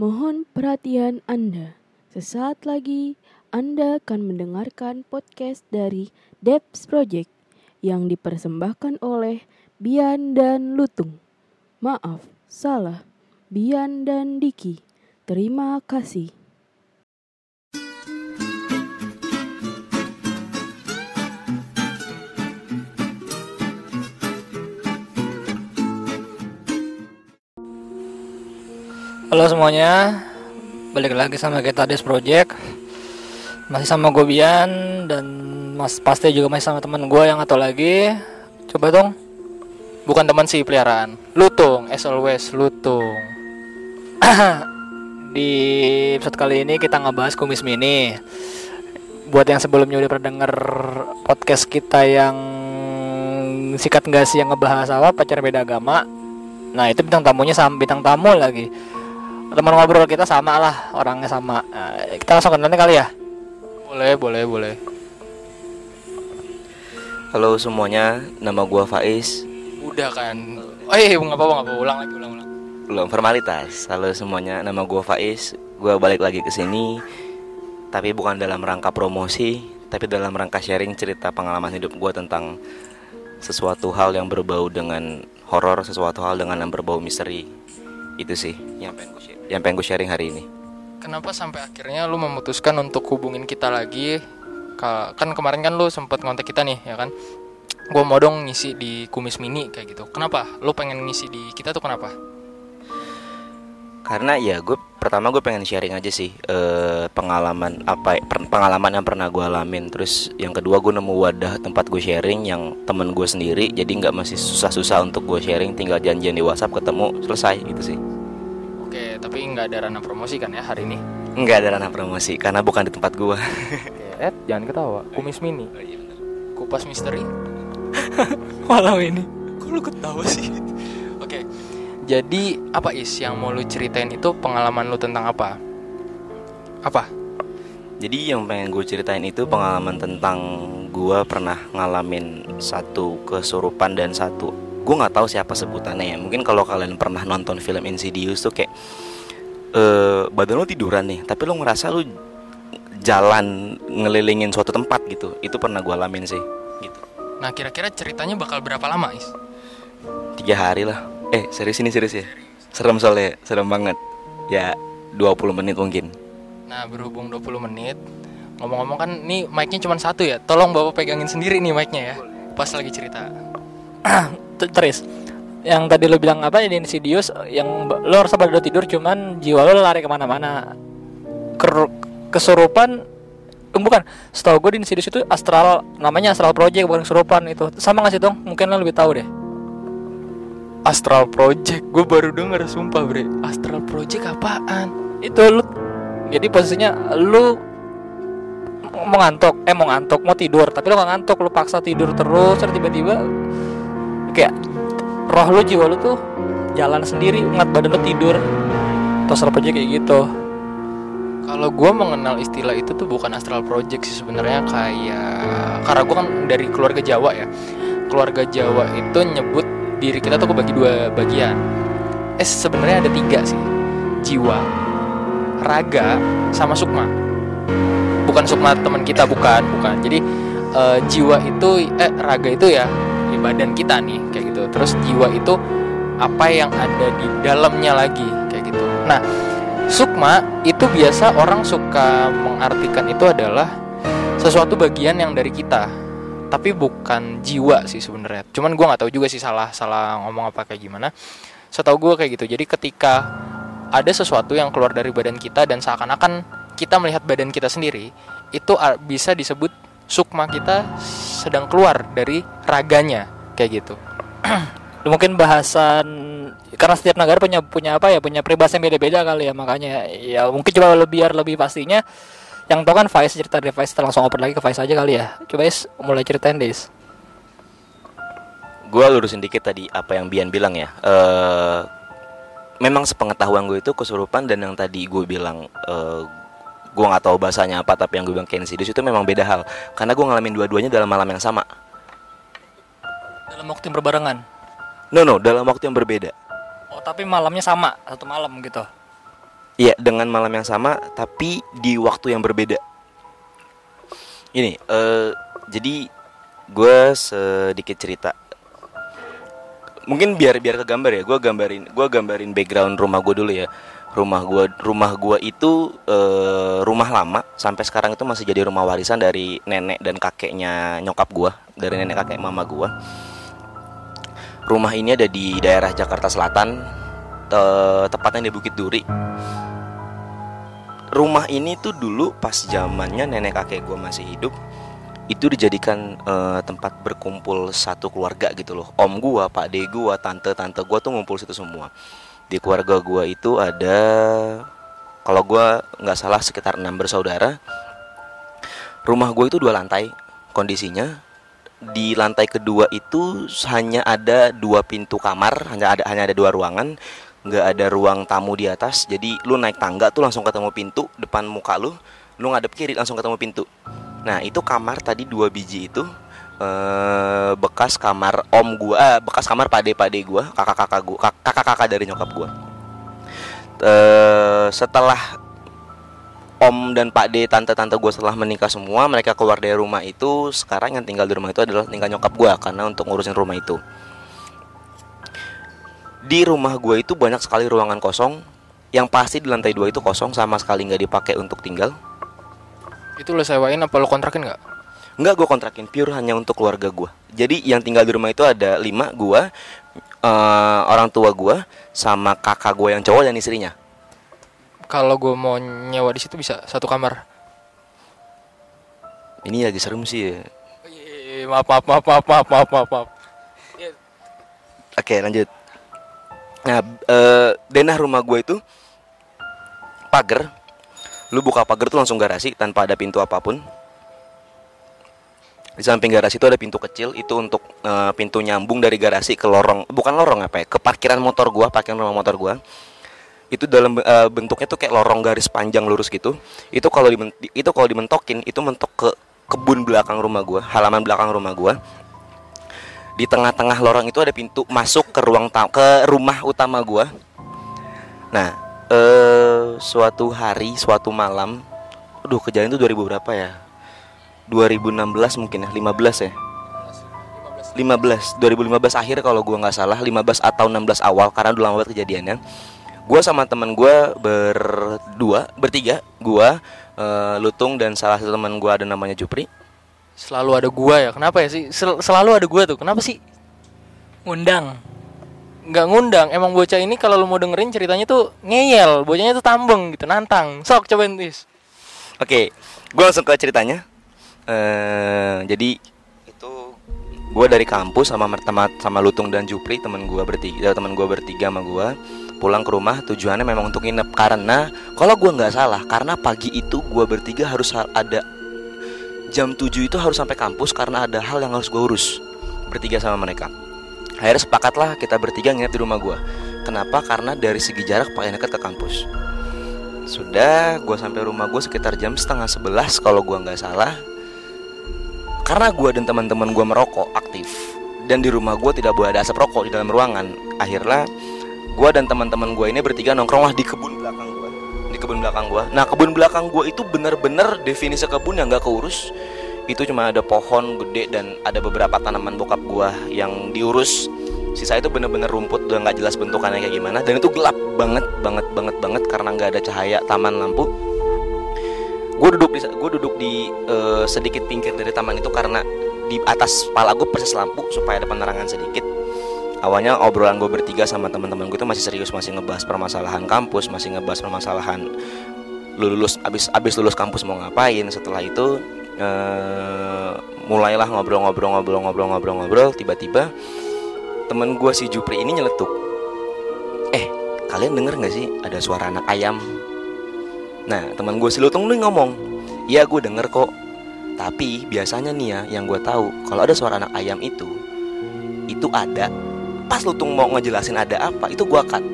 Mohon perhatian Anda. Sesaat lagi Anda akan mendengarkan podcast dari Debs Project yang dipersembahkan oleh Bian dan Lutung. Maaf, salah. Bian dan Diki. Terima kasih. Halo semuanya, balik lagi sama kita Des Project. Masih sama gue Bian dan mas pasti juga masih sama teman gue yang atau lagi. Coba dong. Bukan teman sih peliharaan. Lutung, as always Lutung. Di episode kali ini kita ngebahas kumis mini. Buat yang sebelumnya udah pernah denger podcast kita yang Sikat nggak sih yang ngebahas apa pacaran beda agama. Nah itu bintang tamunya sama bintang tamu lagi teman ngobrol kita sama lah orangnya sama uh, kita langsung kenalan kali ya boleh boleh boleh Halo semuanya, nama gua Faiz. udah kan oh iya nggak apa-apa nggak apa ulang lagi ulang ulang Belum formalitas. Halo semuanya, nama gua Faiz. Gua balik lagi ke sini tapi bukan dalam rangka promosi, tapi dalam rangka sharing cerita pengalaman hidup gua tentang sesuatu hal yang berbau dengan horor, sesuatu hal dengan yang berbau misteri. Itu sih. Yang pengen gue share- yang pengen gue sharing hari ini. kenapa sampai akhirnya lu memutuskan untuk hubungin kita lagi? Ka- kan kemarin kan lu sempet ngontek kita nih ya kan? Gue mau dong ngisi di kumis mini kayak gitu. Kenapa? Lu pengen ngisi di kita tuh kenapa Karena ya gue pertama gue pengen sharing aja sih eh, pengalaman apa per- pengalaman yang pernah gue alamin. Terus yang kedua gue nemu wadah tempat gue sharing yang temen gue sendiri. Jadi nggak masih susah-susah untuk gue sharing. Tinggal janjian di WhatsApp ketemu selesai gitu sih. oke tapi nggak ada ranah promosi kan ya hari ini Nggak ada ranah promosi karena bukan di tempat gue. eh jangan ketawa kumis mini kupas misteri walau ini kok lu ketawa sih oke jadi apa is yang mau lu ceritain itu pengalaman lu tentang apa apa Jadi yang pengen gue ceritain itu pengalaman tentang gue pernah ngalamin satu kesurupan dan satu gue nggak tahu siapa sebutannya ya. Mungkin kalau kalian pernah nonton film Insidious tuh kayak eh badan lo tiduran nih, tapi lo ngerasa lo jalan ngelilingin suatu tempat gitu. Itu pernah gue alamin sih. Gitu. nah kira-kira ceritanya bakal berapa lama is Tiga hari lah. Eh serius ini serius ya. Serem soalnya, serem banget. Ya 20 menit mungkin. nah berhubung 20 menit ngomong-ngomong kan nih mic-nya cuma satu ya tolong bapak pegangin sendiri nih mic-nya ya pas lagi cerita terus yang tadi lo bilang apa ini insidious yang lo harus pada udah tidur cuman jiwa lo lari ke mana-mana Ker- kesurupan eh, bukan setahu gue di insidious itu astral namanya astral project bukan kesurupan itu sama nggak sih dong mungkin lo lebih tahu deh astral project. Gue baru denger sumpah bre. Astral project apaan? Itu lu jadi posisinya lu mau ngantuk. Eh mau ngantuk mau tidur. Tapi lu gak ngantuk lu paksa tidur terus. Terus tiba-tiba kayak roh lu jiwa lu tuh jalan sendiri ngat badan lu tidur. Atau astral project kayak gitu. Kalau gue mengenal istilah itu tuh bukan astral project sih sebenarnya. Kayak karena gue kan dari keluarga Jawa ya. Keluarga Jawa itu nyebut diri kita tuh kebagi dua bagian. Eh sebenarnya ada tiga sih. Jiwa raga sama sukma. Bukan sukma teman kita bukan bukan. Jadi eh, jiwa itu eh raga itu ya di badan kita nih kayak gitu. Terus jiwa itu apa yang ada di dalamnya lagi kayak gitu. Nah sukma itu biasa orang suka mengartikan itu adalah sesuatu bagian yang dari kita tapi bukan jiwa sih sebenarnya. Cuman gua nggak tahu juga sih salah salah ngomong apa kayak gimana. Setahu gue kayak gitu. Jadi ketika ada sesuatu yang keluar dari badan kita dan seakan-akan kita melihat badan kita sendiri itu bisa disebut sukma kita sedang keluar dari raganya. Kayak gitu. Mungkin bahasan karena setiap negara punya punya apa ya punya peribahasa yang beda-beda kali ya. Makanya ya mungkin coba lebih biar lebih pastinya yang tau kan Faiz cerita dari Faiz kita langsung oper lagi ke Faiz aja kali ya coba Is mulai ceritain Des Gue lurusin dikit tadi apa yang Bian bilang ya. Eh memang sepengetahuan gue itu kesurupan dan yang tadi gue bilang eh gue nggak tahu bahasanya apa tapi yang gue bilang Kensidus itu memang beda hal karena gue ngalamin dua-duanya dalam malam yang sama. dalam waktu yang berbarengan No no dalam waktu yang berbeda. oh tapi malamnya sama satu malam gitu Iya, dengan malam yang sama tapi di waktu yang berbeda. Ini, eh jadi gue sedikit cerita. Mungkin biar biar kegambar ya, gue gambarin gue gambarin background rumah gue dulu ya. Rumah gue rumah gua itu eh, rumah lama sampai sekarang itu masih jadi rumah warisan dari nenek dan kakeknya nyokap gue, dari nenek kakek mama gue. Rumah ini ada di daerah Jakarta Selatan, te- tepatnya di Bukit Duri rumah ini tuh dulu pas zamannya nenek kakek gue masih hidup itu dijadikan eh, tempat berkumpul satu keluarga gitu loh. Om gue pak de gue tante tante gue tuh ngumpul situ semua. Di keluarga gue itu ada kalau gue nggak salah sekitar enam bersaudara. Rumah gue itu dua lantai kondisinya. Di lantai kedua itu hanya ada dua pintu kamar hanya ada hanya ada dua ruangan nggak ada ruang tamu di atas jadi lu naik tangga tuh langsung ketemu pintu depan muka lu lu ngadep kiri langsung ketemu pintu. Nah itu kamar tadi dua biji itu eh, bekas kamar om gua eh, bekas kamar pade pade gua kakak kakak gua kakak kakak dari nyokap gua. Eh setelah om dan pak de tante tante gua setelah menikah semua mereka keluar dari rumah itu sekarang yang tinggal di rumah itu adalah tinggal nyokap gua karena untuk ngurusin rumah itu di rumah gue itu banyak sekali ruangan kosong yang pasti di lantai dua itu kosong sama sekali nggak dipakai untuk tinggal Itu lo sewain apa lo kontrakin nggak? nggak gue kontrakin pure hanya untuk keluarga gue jadi yang tinggal di rumah itu ada lima gue eh, orang tua gue sama kakak gue yang cowok dan istrinya Kalau gue mau nyewa di situ bisa satu kamar. ini lagi serem sih ya. Eh, Maaf maaf maaf maaf maaf maaf maaf. maaf. Oke lanjut. Nah, eh, denah rumah gue itu pagar. Lu buka pagar tuh langsung garasi tanpa ada pintu apa pun. Di samping garasi itu ada pintu kecil itu untuk eh, pintu nyambung dari garasi ke lorong, bukan lorong apa ya, ke parkiran motor gua, parkiran rumah motor gua. Itu dalam eh, bentuknya tuh kayak lorong garis panjang lurus gitu. Itu kalau itu kalau dimentokin itu mentok ke kebun belakang rumah gua, halaman belakang rumah gua di tengah-tengah lorong itu ada pintu masuk ke ruang ke rumah utama gua. Nah, eh suatu hari, suatu malam, aduh kejadian itu 2000 berapa ya? 2016 mungkin ya, 15 ya. 15, 2015 akhir kalau gua nggak salah, 15 atau 16 awal karena udah lama banget kejadiannya. Gua sama teman gua berdua, bertiga, gua eh, Lutung dan salah satu teman gua ada namanya Jupri. Selalu ada gua ya. Kenapa ya sih? Sel- selalu ada gua tuh. Kenapa sih? Ngundang. Nggak ngundang. Emang bocah ini kalau lu mau dengerin ceritanya tuh ngeyel. Bocahnya tuh tambeng gitu, nantang. Sok cobain tis. Oke, gue langsung ke ceritanya. eh jadi itu gue dari kampus sama sama sama Lutung dan Jupri teman gue bertiga, teman gue bertiga sama gue pulang ke rumah tujuannya memang untuk nginep karena kalau gue nggak salah karena pagi itu gue bertiga harus ha- ada jam 7 itu harus sampai kampus karena ada hal yang harus gue urus bertiga sama mereka. Akhirnya sepakatlah kita bertiga nginep di rumah gue. Kenapa? Karena dari segi jarak paling dekat ke kampus. Sudah, gue sampai rumah gue sekitar jam setengah sebelas kalau gue nggak salah. Karena gue dan teman-teman gue merokok aktif dan di rumah gue tidak boleh ada asap rokok di dalam ruangan. Akhirnya gue dan teman-teman gue ini bertiga nongkrong lah di kebun belakang kebun belakang gue. Nah kebun belakang gue itu bener-bener definisi kebun yang nggak keurus. Itu cuma ada pohon gede dan ada beberapa tanaman bokap gue yang diurus. Sisa itu bener-bener rumput udah nggak jelas bentukannya kayak gimana dan itu gelap banget banget banget banget karena nggak ada cahaya taman lampu gue duduk di gue duduk di eh, sedikit pinggir dari taman itu karena di atas kepala gue persis lampu supaya ada penerangan sedikit awalnya obrolan gue bertiga sama teman-teman gue itu masih serius masih ngebahas permasalahan kampus masih ngebahas permasalahan lu lulus abis abis lulus kampus mau ngapain. Setelah itu eh, mulailah ngobrol-ngobrol-ngobrol-ngobrol-ngobrol-ngobrol tiba-tiba temen gue si Jupri ini nyeletuk. Eh kalian denger nggak sih? Ada suara anak ayam. Nah teman gue si Lutung nih ngomong Iya gue denger kok. Tapi biasanya nih ya yang gue tahu Kalau ada suara anak ayam itu Itu ada Pas Lutung mau ngejelasin ada apa Itu gue cut.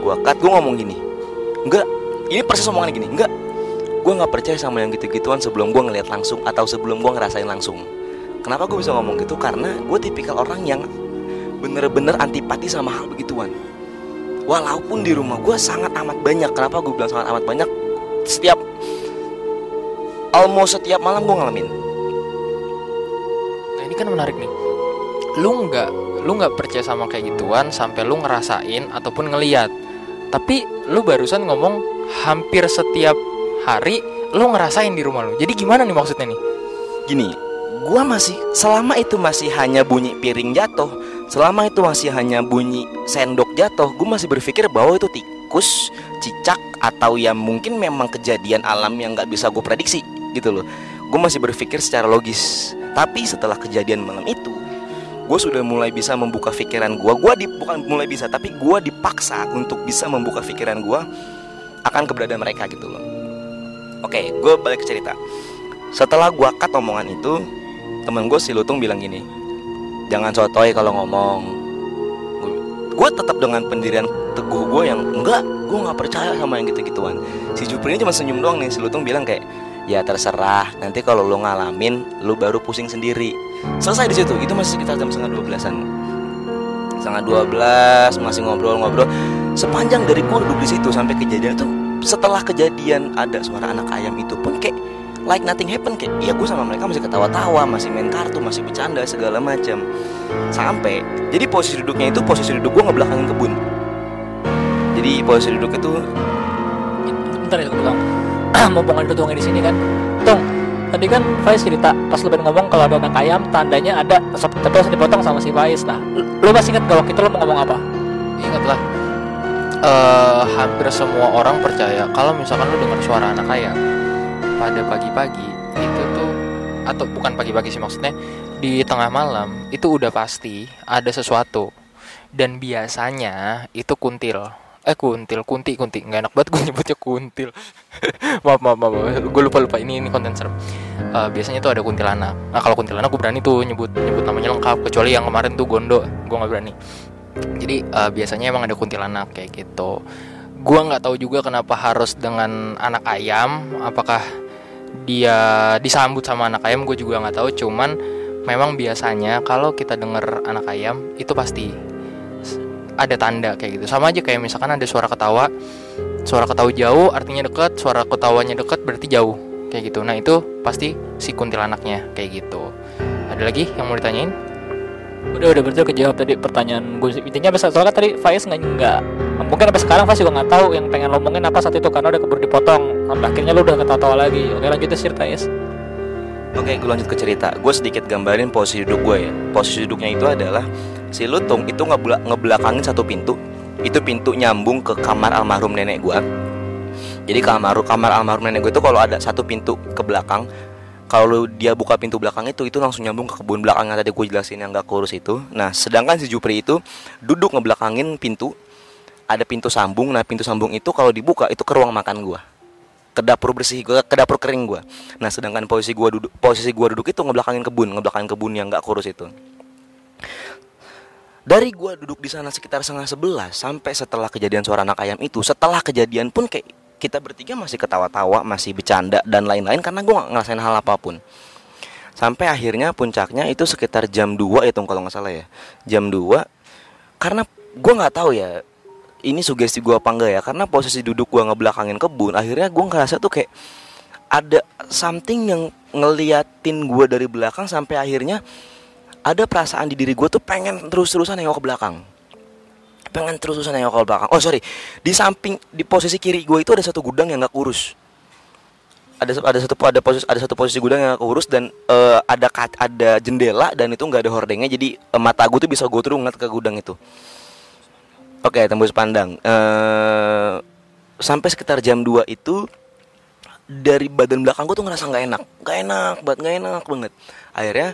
Gue cut gue ngomong gini Enggak Ini persis omongan gini Enggak. Gue gak percaya sama yang gitu-gituan sebelum gue ngeliat langsung Atau sebelum gue ngerasain langsung. Kenapa gue bisa ngomong gitu? Karena gue tipikal orang yang Bener-bener antipati sama hal begituan. Walaupun di rumah gue sangat amat banyak kenapa gue bilang sangat amat banyak? Setiap almost setiap malam gue ngalamin. Nah ini kan menarik nih. Lu nggak lu nggak percaya sama kayak gituan sampai lu ngerasain ataupun ngeliat. Tapi lu barusan ngomong hampir setiap hari lu ngerasain di rumah lu. Jadi gimana nih maksudnya nih? gini gua masih selama itu masih hanya bunyi piring jatuh selama itu masih hanya bunyi sendok jatuh gue masih berpikir bahwa itu tikus cicak atau ya mungkin memang kejadian alam yang nggak bisa gue prediksi gitu loh gue masih berpikir secara logis tapi setelah kejadian malam itu gue sudah mulai bisa membuka pikiran gue gue di, bukan mulai bisa tapi gue dipaksa untuk bisa membuka pikiran gue akan keberadaan mereka gitu loh. Oke gue balik ke cerita. Setelah gua cut omongan itu temen gue si Lutung bilang gini jangan sotoy kalau ngomong. Gue tetap dengan pendirian teguh gue yang enggak gue nggak percaya sama yang gitu gituan si Jupri ini cuma senyum doang nih. Si Lutung bilang kayak ya terserah. Nanti kalau lo ngalamin lo baru pusing sendiri. Selesai di situ. Itu masih sekitar jam setengah dua belasan. Setengah dua belas masih ngobrol-ngobrol. Sepanjang dari gue duduk di situ sampai kejadian tuh setelah kejadian ada suara anak ayam itu pun kayak like nothing happen kayak ya gue sama mereka masih ketawa-tawa masih main kartu masih bercanda segala macam sampai jadi posisi duduknya itu posisi duduk gue ngebelakangin kebun. Jadi posisi duduk itu Bentar ya gue Mau ngomongin lu di sini kan. Tung, tadi kan Faiz cerita pas lu ngomong kalau ada anak ayam tandanya ada tapi harus dipotong sama si Faiz. Nah, lu, masih ingat gak waktu itu lu mau ngomong apa? Ingat lah eh, Hampir semua orang percaya Kalau misalkan lu dengar suara anak ayam Pada pagi-pagi Itu tuh Atau bukan pagi-pagi sih maksudnya Di tengah malam Itu udah pasti Ada sesuatu Dan biasanya Itu kuntil Eh kuntil, kunti, kunti. Nggak enak banget gue nyebutnya kuntil. Maaf, maaf, maaf, maaf. Gue lupa, lupa. Ini, ini konten serem. Eh, Biasanya tuh ada kuntilanak. Nah kalau kuntilanak gue berani tuh nyebut Nyebut namanya lengkap. Kecuali yang kemarin tuh Gondo. Gue nggak berani. Jadi eh, biasanya emang ada kuntilanak kayak gitu. Gua nggak tahu juga kenapa harus dengan anak ayam. Apakah dia disambut sama anak ayam? Gue juga nggak tahu. Cuman memang biasanya kalau kita dengar anak ayam itu pasti ada tanda kayak gitu sama aja kayak misalkan ada suara ketawa suara ketawa jauh artinya dekat suara ketawanya dekat berarti jauh kayak gitu nah itu pasti si kuntilanaknya kayak gitu ada lagi yang mau ditanyain Udah udah berarti kejawab tadi pertanyaan gue sih. Intinya pas soalnya tadi Faiz nggak nggak mungkin sampai sekarang Faiz juga nggak tahu yang pengen lo ngomongin apa saat itu karena udah keburu dipotong. Sampai akhirnya lu udah ketawa-tawa lagi. Oke lanjut ya cerita Faiz. Oke, gue lanjut ke cerita. Gue sedikit gambarin posisi duduk gue ya. Posisi duduknya itu adalah si Lutung itu ngebela- ngebelakangin satu pintu. Itu pintu nyambung ke kamar almarhum nenek gue. Jadi kamar kamar almarhum nenek gue itu kalau ada satu pintu ke belakang, kalau dia buka pintu belakang itu itu langsung nyambung ke kebun belakang yang tadi gue jelasin yang gak kurus itu. Nah, sedangkan si Jupri itu duduk ngebelakangin pintu. Ada pintu sambung. Nah, pintu sambung itu kalau dibuka itu ke ruang makan gue ke dapur bersih gue ke dapur kering gue nah sedangkan posisi gue duduk posisi gue duduk itu ngebelakangin kebun ngebelakangin kebun yang nggak kurus itu dari gue duduk di sana sekitar setengah sebelas sampai setelah kejadian suara anak ayam itu setelah kejadian pun kayak kita bertiga masih ketawa-tawa masih bercanda dan lain-lain karena gue nggak ngerasain hal apa pun. Sampai akhirnya puncaknya itu sekitar jam 2 itu kalau nggak salah ya. Jam 2 karena gue nggak tahu ya ini sugesti gue apa enggak ya. Karena posisi duduk gue ngebelakangin kebun akhirnya gue ngerasa tuh kayak ada something yang ngeliatin gue dari belakang sampai akhirnya ada perasaan di diri gue tuh pengen terus-terusan nengok ke belakang. Pengen terus-terusan nengok ke belakang. Oh sorry. Di samping di posisi kiri gue itu ada satu gudang yang nggak kurus. Ada ada satu ada posisi ada satu posisi gudang yang nggak kurus dan eh, ada ada jendela dan itu nggak ada hordengnya. Jadi eh, mata gue tuh bisa gue terus ngeliat ke gudang itu. Oke, tembus pandang. eh sampai sekitar jam 2 itu dari badan belakang gue tuh ngerasa nggak enak, nggak enak, banget nggak enak banget. Akhirnya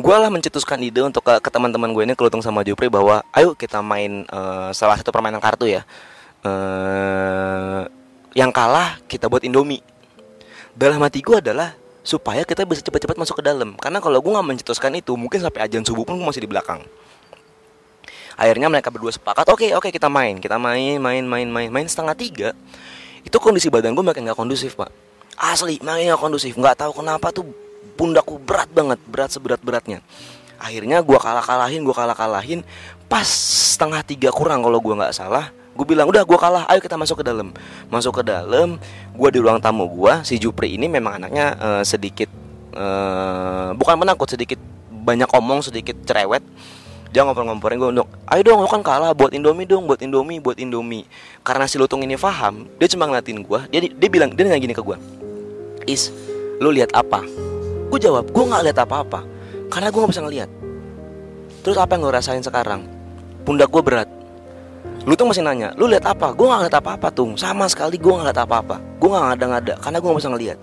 gue lah mencetuskan ide untuk ke, ke teman-teman gue ini Kelutung sama Jupri bahwa ayo kita main eh, salah satu permainan kartu ya. eh yang kalah kita buat Indomie. Dalam hati gue adalah supaya kita bisa cepat-cepat masuk ke dalam. Karena kalau gue nggak mencetuskan itu, mungkin sampai ajan subuh pun gue masih di belakang akhirnya mereka berdua sepakat oke oke kita main kita main main main main main setengah tiga itu kondisi badan gue makin nggak kondusif pak asli makin nggak kondusif nggak tahu kenapa tuh pundakku berat banget berat seberat beratnya akhirnya gue kalah kalahin gue kalah kalahin pas setengah tiga kurang kalau gue nggak salah gue bilang udah gue kalah ayo kita masuk ke dalam. Masuk ke dalam gue di ruang tamu gue si Jupri ini memang anaknya eh, sedikit eh, bukan menakut sedikit banyak omong sedikit cerewet. Dia ngompor-ngomporin gue untuk ayo dong lu kan kalah buat Indomie dong buat Indomie buat Indomie. Karena si lutung ini paham dia cuma ngeliatin gue dia dia bilang dia nanya gini ke gue is lu lihat apa gue jawab gue nggak lihat apa-apa. Karena gue nggak bisa ngeliat terus apa yang lo rasain sekarang? Pundak gue berat. Lu tuh masih nanya lu lihat apa? Gue nggak lihat apa-apa tuh sama sekali gue nggak lihat apa-apa. Gue nggak ngada-ngada karena gue nggak bisa ngeliat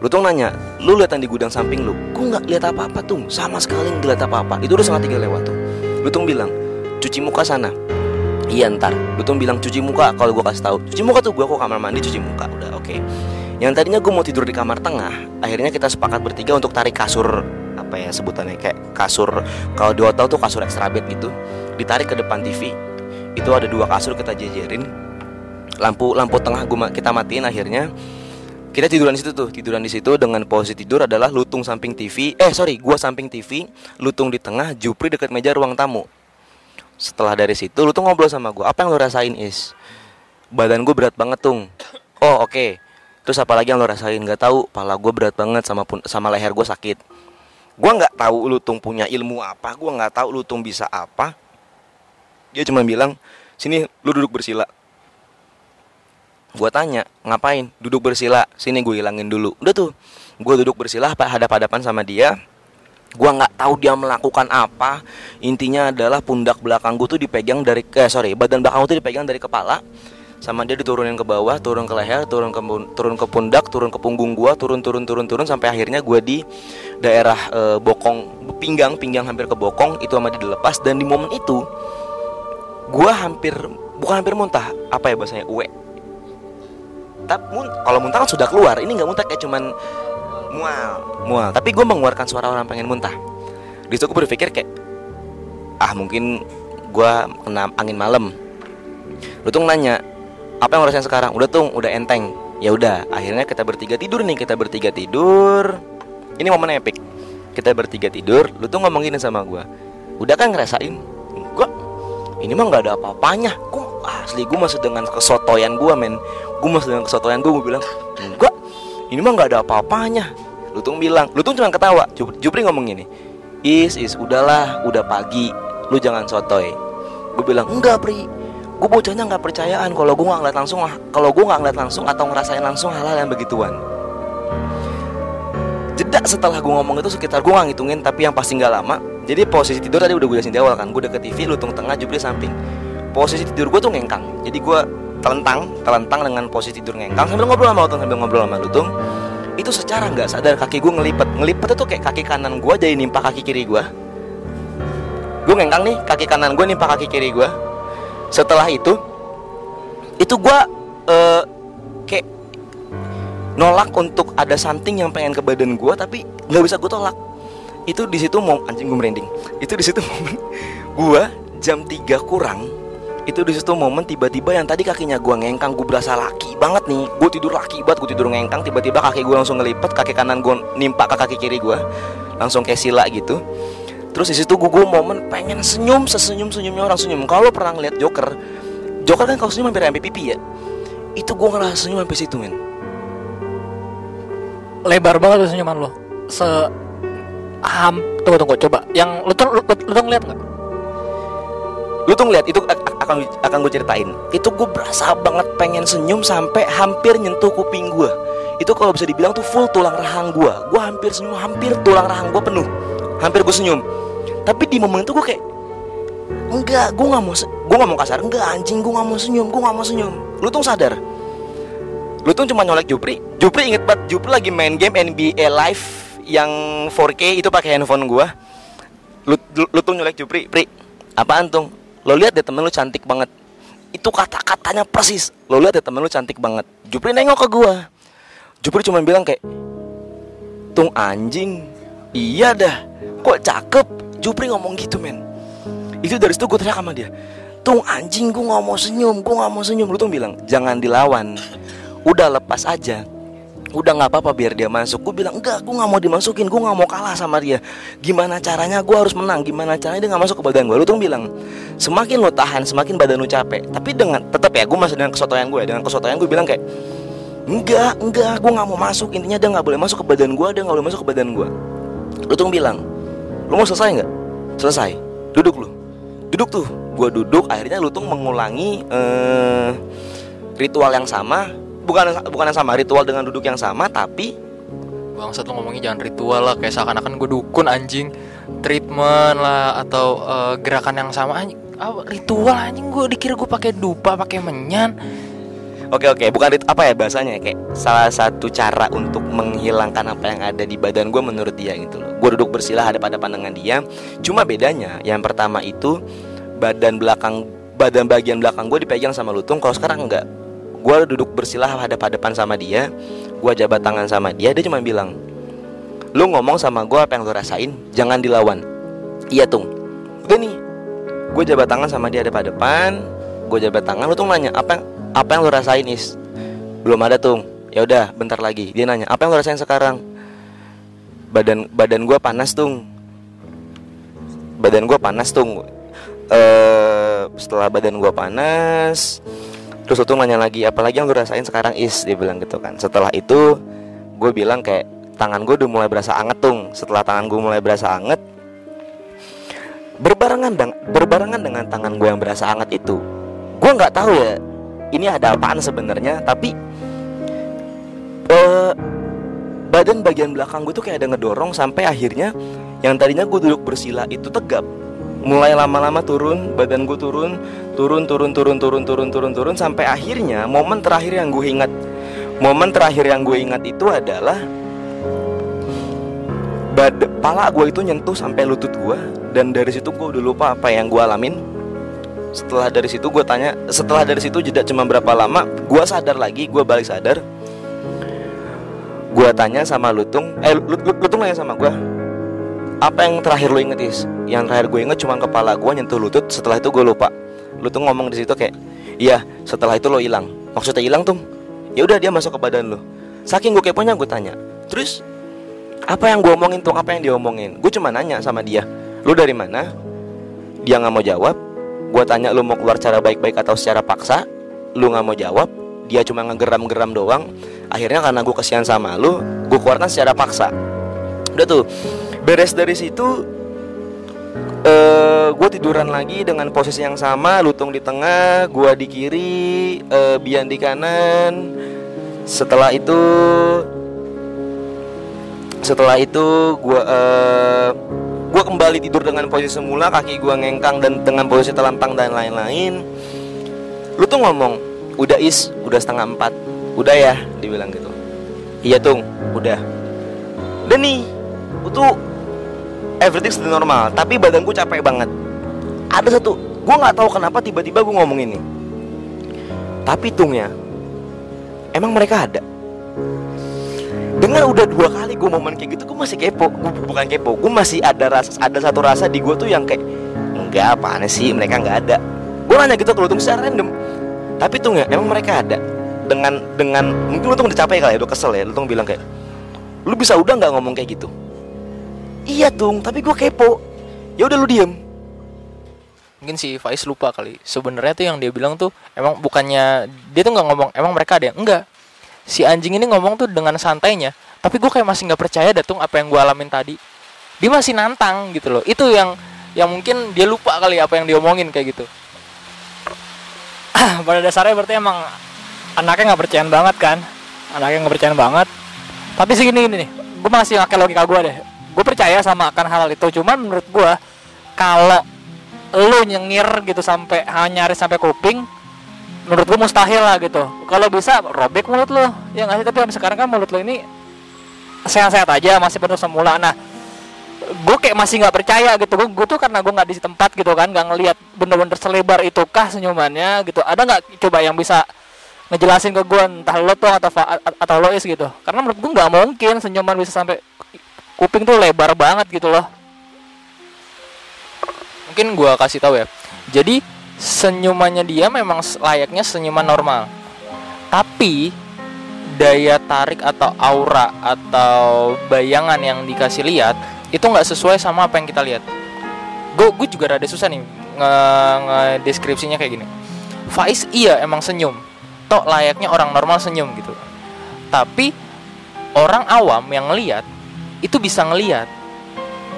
lu tuh nanya lu lihat yang di gudang samping lu? Gue nggak lihat apa-apa tuh sama sekali nggak lihat apa-apa. Itu udah setengah tiga lewat tuh lu tuh bilang cuci muka sana. Iya ntar. Lu tuh bilang cuci muka. Kalau gue kasih tahu cuci muka tuh gue kok kamar mandi cuci muka. Udah oke yang tadinya gue mau tidur di kamar tengah akhirnya kita sepakat bertiga untuk tarik kasur apa ya sebutannya kayak kasur kalau di hotel tuh kasur extra bed gitu ditarik ke depan TV itu ada dua kasur kita jejerin lampu lampu tengah gua, kita matiin akhirnya. Kita tiduran di situ tuh tiduran di situ dengan posisi tidur adalah lutung samping TV eh sorry gua samping TV lutung di tengah Jupri dekat meja ruang tamu. Setelah dari situ lu tuh ngobrol sama gua apa yang lo rasain is? Badan gue berat banget tung. Oh oke terus apa lagi yang lo rasain? Nggak tahu. Pala gue berat banget sama pun sama leher gue sakit. Gue nggak tahu lutung punya ilmu apa. Gue nggak tahu lutung bisa apa. Dia cuma bilang sini lu duduk bersila. Gue tanya ngapain? Duduk bersila. Sini gue hilangin dulu. Udah tuh gue duduk bersila hadap hadapan sama dia. Gue nggak tahu dia melakukan apa. Intinya adalah pundak belakang gue tuh dipegang dari eh sorry badan belakang gue tuh dipegang dari kepala sama dia diturunin ke bawah turun ke leher turun ke turun ke pundak turun ke punggung gue turun turun turun turun sampai akhirnya gue di daerah eh, bokong pinggang pinggang hampir ke bokong itu sama dia dilepas dan di momen itu gue hampir bukan hampir muntah apa ya bahasanya uwe. Tapi kalau muntah kan sudah keluar ini nggak muntah kayak cuman mual mual. Tapi gue mengeluarkan suara orang pengen muntah. Di situ gue berpikir kayak ah mungkin gue kena angin malam. Lu tuh nanya apa yang ngerasain sekarang? Udah tuh udah enteng. Ya udah akhirnya kita bertiga tidur nih. Kita bertiga tidur. Ini momen epic. Kita bertiga tidur lu tuh ngomong gini sama gue udah kan ngerasain? Enggak ini mah nggak ada apa-apanya. Gue asli gue masih dengan kesotoyan gue men. Gue masih dengan kesotoyan gue gue bilang enggak ini mah nggak ada apa-apanya. Lu tuh bilang lu tuh cuma ketawa. Jup- Jupri ngomong gini is is udahlah udah pagi. Lu jangan sotoy. Gue bilang enggak pri gue bocahnya nggak percayaan kalau gue nggak ngeliat langsung kalau gue nggak ngeliat langsung atau ngerasain langsung hal-hal yang begituan. Jeda setelah gue ngomong itu sekitar gue nggak ngitungin tapi yang pasti nggak lama jadi posisi tidur tadi udah gue jelasin di awal kan gue deket TV lutung tengah Jupri samping. Posisi tidur gue tuh ngengkang jadi gue telentang telentang dengan posisi tidur ngengkang sambil ngobrol sama lutung sambil ngobrol sama lutung. Itu secara nggak sadar kaki gue ngelipet ngelipet itu kayak kaki kanan gue jadi nimpa kaki kiri gue gue ngengkang nih kaki kanan gue nimpa kaki kiri gue setelah itu itu gue eh, kayak nolak untuk ada something yang pengen ke badan gue tapi nggak bisa gue tolak. Itu di situ mau anjing gue merinding. Itu di situ momen gue jam 3 kurang itu di situ momen tiba-tiba yang tadi kakinya gue ngengkang gue berasa laki banget nih. Gue tidur laki banget gue tidur ngengkang tiba-tiba kaki gue langsung ngelipet kaki kanan gue nimpa ke kaki kiri gue langsung kayak sila gitu terus di situ gue, gue momen pengen senyum sesenyum senyumnya orang senyum. Kalau lo pernah ngeliat Joker Joker kan kalau senyum hampir sampai pipi ya? Itu gue ngerasa senyum sampai situ men. Lebar banget senyuman lo. Se ham. Tunggu tunggu coba. Yang lo tuh lo, lo, lo tuh ngeliat nggak? Lu tuh ngeliat itu akan akan gue ceritain. Itu gue berasa banget pengen senyum sampai hampir nyentuh kuping gue itu kalau bisa dibilang tuh full tulang rahang gue gue hampir senyum hampir tulang rahang gue penuh hampir gue senyum. Tapi di momen itu gue kayak enggak gue nggak mau gue nggak mau kasar. Enggak anjing gue nggak mau senyum gue nggak mau senyum. Lu tuh sadar? Lu tuh cuma nyolek Jupri? Jupri inget banget Jupri lagi main game NBA Live yang 4K itu pakai handphone gue lu, lu, tuh nyolek Jupri Pri apaan tuh lo lihat deh temen lu cantik banget. Itu kata-katanya persis. Lo lihat deh temen lu cantik banget. Jupri nengok ke gua. Jupri cuma bilang kayak tung anjing iya dah. Kok cakep? Jupri ngomong gitu men. Itu dari situ gue teriak sama dia. Tung anjing gue nggak mau senyum gue nggak mau senyum. Lu tuh bilang jangan dilawan. Udah lepas aja. Udah nggak apa-apa biar dia masuk. Gue bilang enggak gue nggak mau dimasukin. Gue nggak mau kalah sama dia. Gimana caranya gue harus menang? Gimana caranya dia nggak masuk ke badan gue lu tuh bilang semakin lo tahan semakin badan lu capek. Tapi dengan tetap ya gue masih dengan kesotoyan gue dengan kesotoyan gue bilang kayak enggak enggak gue nggak mau masuk. Intinya dia nggak boleh masuk ke badan gue dia nggak boleh masuk ke badan gue lu tuh bilang lu mau selesai nggak? Selesai. Duduk lu. Duduk tuh. Gue duduk. Akhirnya lu tuh mengulangi eh, ritual yang sama. Bukan bukan yang sama ritual dengan duduk yang sama tapi bangsat lu ngomongnya jangan ritual lah. Kayak seakan-akan gue dukun anjing. Treatment lah atau eh, gerakan yang sama anjing ritual anjing. Gue dikira gue pakai dupa pakai menyan oke oke. Bukan rit- apa ya bahasanya? Kayak salah satu cara untuk menghilangkan apa yang ada di badan gue menurut dia gitu loh. Gue duduk bersila hadap-hadapan dengan dia. Cuma bedanya yang pertama itu badan belakang badan bagian belakang gue dipegang sama lutung. Kalau sekarang enggak. Gue duduk bersila hadap-hadapan sama dia gue jabat tangan sama dia dia cuma bilang lu ngomong sama gue apa yang lu rasain? Jangan dilawan. Iya tung. Udah nih. Gue jabat tangan sama dia hadap-hadapan gue jabat tangan lu tuh nanya apa apa yang lu rasain is? Belum ada tung. Ya udah bentar lagi. Dia nanya apa yang lu rasain sekarang? Badan badan gue panas tung. Badan gue panas tung. Eh setelah badan gue panas terus tuh nanya lagi apalagi yang lu rasain sekarang is? Dia bilang gitu kan. Setelah itu gue bilang kayak tangan gue udah mulai berasa anget tung. Setelah tangan gue mulai berasa anget berbarengan deng- berbarengan dengan tangan gue yang berasa anget itu gue nggak tahu ya ini ada apaan sebenarnya? Tapi eh badan bagian belakang gue tuh kayak ada ngedorong sampai akhirnya yang tadinya gue duduk bersila itu tegap. Mulai lama-lama turun badan gue turun turun turun turun turun turun turun turun sampai akhirnya momen terakhir yang gue ingat. Momen terakhir yang gue ingat itu adalah bad pala gue itu nyentuh sampai lutut gue dan dari situ gue udah lupa apa yang gue alamin setelah dari situ gue tanya setelah dari situ jeda cuma berapa lama gue sadar lagi gue balik sadar. Gue tanya sama lutung eh Lut- Lut- lutung nanya sama gue apa yang terakhir lu inget is? Yang terakhir gue inget cuma kepala gue nyentuh lutut setelah itu gue lupa. Lutung ngomong di situ kayak iya setelah itu lo hilang. Maksudnya hilang tuh ya udah dia masuk ke badan lo saking gue keponya gue tanya terus apa yang gue omongin tuh apa yang dia omongin? Gue cuma nanya sama dia lu dari mana? Dia nggak mau jawab gue tanya lu mau keluar cara baik-baik atau secara paksa? Lu nggak mau jawab. Dia cuma ngegeram-geram doang. Akhirnya karena gue kesian sama lu gue keluarkan secara paksa. Udah tuh beres dari situ eh gue tiduran lagi dengan posisi yang sama lutung di tengah gue di kiri eh, bian di kanan. Setelah itu setelah itu gue eh gue kembali tidur dengan posisi semula kaki gue ngengkang dan dengan posisi telentang dan lain-lain. Lu tuh ngomong udah is udah setengah empat. Udah ya dibilang gitu. Iya tung udah. Dan nih itu everything sudah normal tapi badanku capek banget. Ada satu gue nggak tahu kenapa tiba-tiba gue ngomong ini. Tapi tung ya emang mereka ada dengan udah dua kali gue momen kayak gitu gue masih kepo. Gue bukan kepo gue masih ada rasa ada satu rasa di gue tuh yang kayak enggak apaan sih? Mereka nggak ada. Gue nanya gitu ke lutung secara random. Tapi tuh ya emang mereka ada? Dengan dengan mungkin lutung udah capek kali ya udah kesel ya lutung bilang kayak lu bisa udah nggak ngomong kayak gitu? Iya tung tapi gue kepo. Ya udah lu diem. Mungkin si Faiz lupa kali. Sebenarnya tuh yang dia bilang tuh emang bukannya dia tuh nggak ngomong emang mereka ada enggak si anjing ini ngomong tuh dengan santainya tapi gue kayak masih nggak percaya datung apa yang gue alamin tadi. Dia masih nantang gitu loh. Itu yang yang mungkin dia lupa kali apa yang dia omongin kayak gitu. Pada dasarnya berarti emang anaknya nggak percayaan banget kan? Anaknya nggak percayaan banget. Tapi sih gini, gini nih gue masih pakai logika gue deh. Gue percaya sama akan hal itu cuman menurut gue kalau lu nyengir gitu sampai hanya nyaris sampai kuping menurut gue mustahil lah gitu. Kalau bisa robek mulut lu ya nggak sih? Tapi sekarang kan mulut lu ini sehat-sehat aja masih penuh semula. Nah gue kayak masih nggak percaya gitu. Gue, tuh karena gue nggak di tempat gitu kan nggak ngelihat bener-bener selebar itukah senyumannya gitu. Ada nggak coba yang bisa ngejelasin ke gue entah lo tuh atau atau lo is gitu? Karena menurut gue nggak mungkin senyuman bisa sampai kuping tuh lebar banget gitu loh. Mungkin gue kasih tahu ya. Jadi senyumannya dia memang layaknya senyuman normal. Tapi daya tarik atau aura atau bayangan yang dikasih lihat itu nggak sesuai sama apa yang kita lihat. Gue gue juga rada susah nih nge, nge deskripsinya kayak gini. Faiz iya emang senyum. Tok layaknya orang normal senyum gitu. Tapi orang awam yang ngelihat itu bisa ngelihat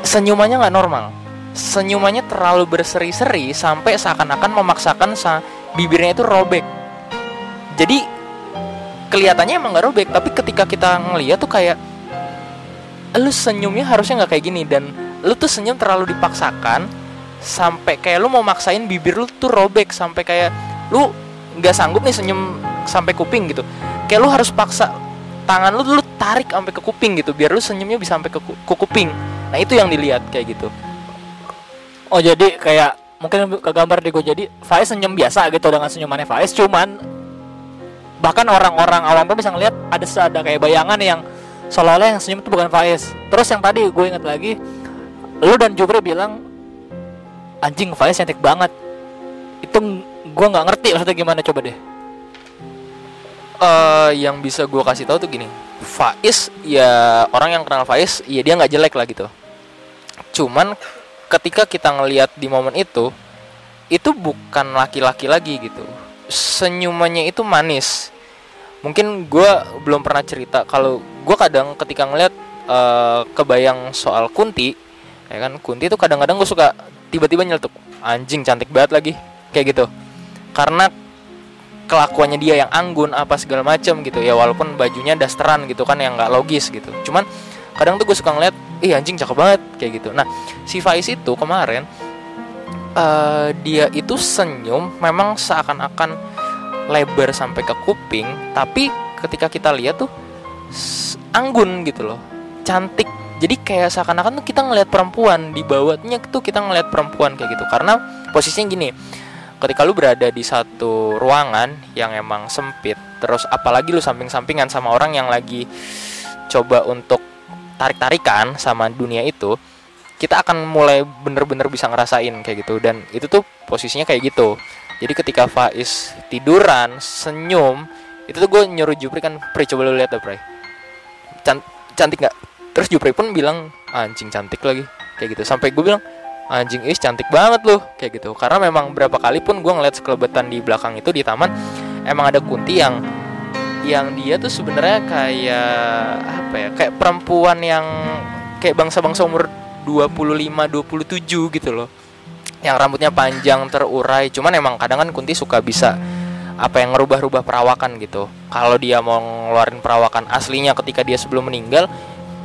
senyumannya nggak normal senyumannya terlalu berseri-seri sampai seakan-akan memaksakan sa bibirnya itu robek. Jadi kelihatannya emang nggak robek tapi ketika kita ngeliat tuh kayak lu senyumnya harusnya nggak kayak gini dan lu tuh senyum terlalu dipaksakan sampai kayak lu mau maksain bibir lu tuh robek sampai kayak lu nggak sanggup nih senyum sampai kuping gitu. Kayak lu harus paksa tangan lu lu tarik sampai ke kuping gitu biar lu senyumnya bisa sampai ke, ku- ke kuping. Nah itu yang dilihat kayak gitu Oh jadi kayak mungkin ke gambar di gue jadi Faiz senyum biasa gitu dengan senyumannya Faiz cuman bahkan orang-orang awam pun bisa ngeliat ada ada kayak bayangan yang seolah-olah yang senyum itu bukan Faiz. Terus yang tadi gue inget lagi lu dan Jupri bilang anjing Faiz cantik banget. Itu gue nggak ngerti maksudnya gimana coba deh. eh yang bisa gue kasih tahu tuh gini Faiz ya orang yang kenal Faiz ya dia nggak jelek lah gitu cuman ketika kita ngelihat di momen itu itu bukan laki-laki lagi gitu. Senyumannya itu manis. Mungkin gue belum pernah cerita kalau gue kadang ketika ngelihat eh, kebayang soal Kunti ya kan Kunti itu kadang-kadang gue suka tiba-tiba nyeletuk anjing cantik banget lagi kayak gitu. Karena kelakuannya dia yang anggun apa segala macem gitu ya walaupun bajunya dasteran gitu kan yang nggak logis gitu. Cuman kadang tuh gue suka ngeliat ih anjing cakep banget kayak gitu. Nah si Faiz itu kemarin eh, dia itu senyum memang seakan-akan lebar sampai ke kuping tapi ketika kita lihat tuh anggun gitu loh cantik. Jadi kayak seakan-akan tuh kita ngelihat perempuan di bawahnya tuh kita ngelihat perempuan kayak gitu. Karena posisinya gini ketika lu berada di satu ruangan yang emang sempit terus apalagi lu samping-sampingan sama orang yang lagi coba untuk tarik-tarikan sama dunia itu kita akan mulai bener-bener bisa ngerasain kayak gitu. Dan itu tuh posisinya kayak gitu. Jadi ketika Faiz tiduran senyum itu tuh gue nyuruh Jupri kan Pri coba lu lihat deh Pri. Can- cantik nggak? Terus Jupri pun bilang anjing cantik lagi. Kayak gitu. Sampai gue bilang anjing is cantik banget loh kayak gitu. Karena memang berapa kali pun gue ngeliat sekelebetan di belakang itu di taman emang ada kunti yang yang dia tuh sebenarnya kayak apa ya kayak perempuan yang kayak bangsa-bangsa umur 25 27 gitu loh. Yang rambutnya panjang terurai. Cuman emang kadang kan kunti suka bisa apa yang ngerubah-rubah perawakan gitu. Kalau dia mau ngeluarin perawakan aslinya ketika dia sebelum meninggal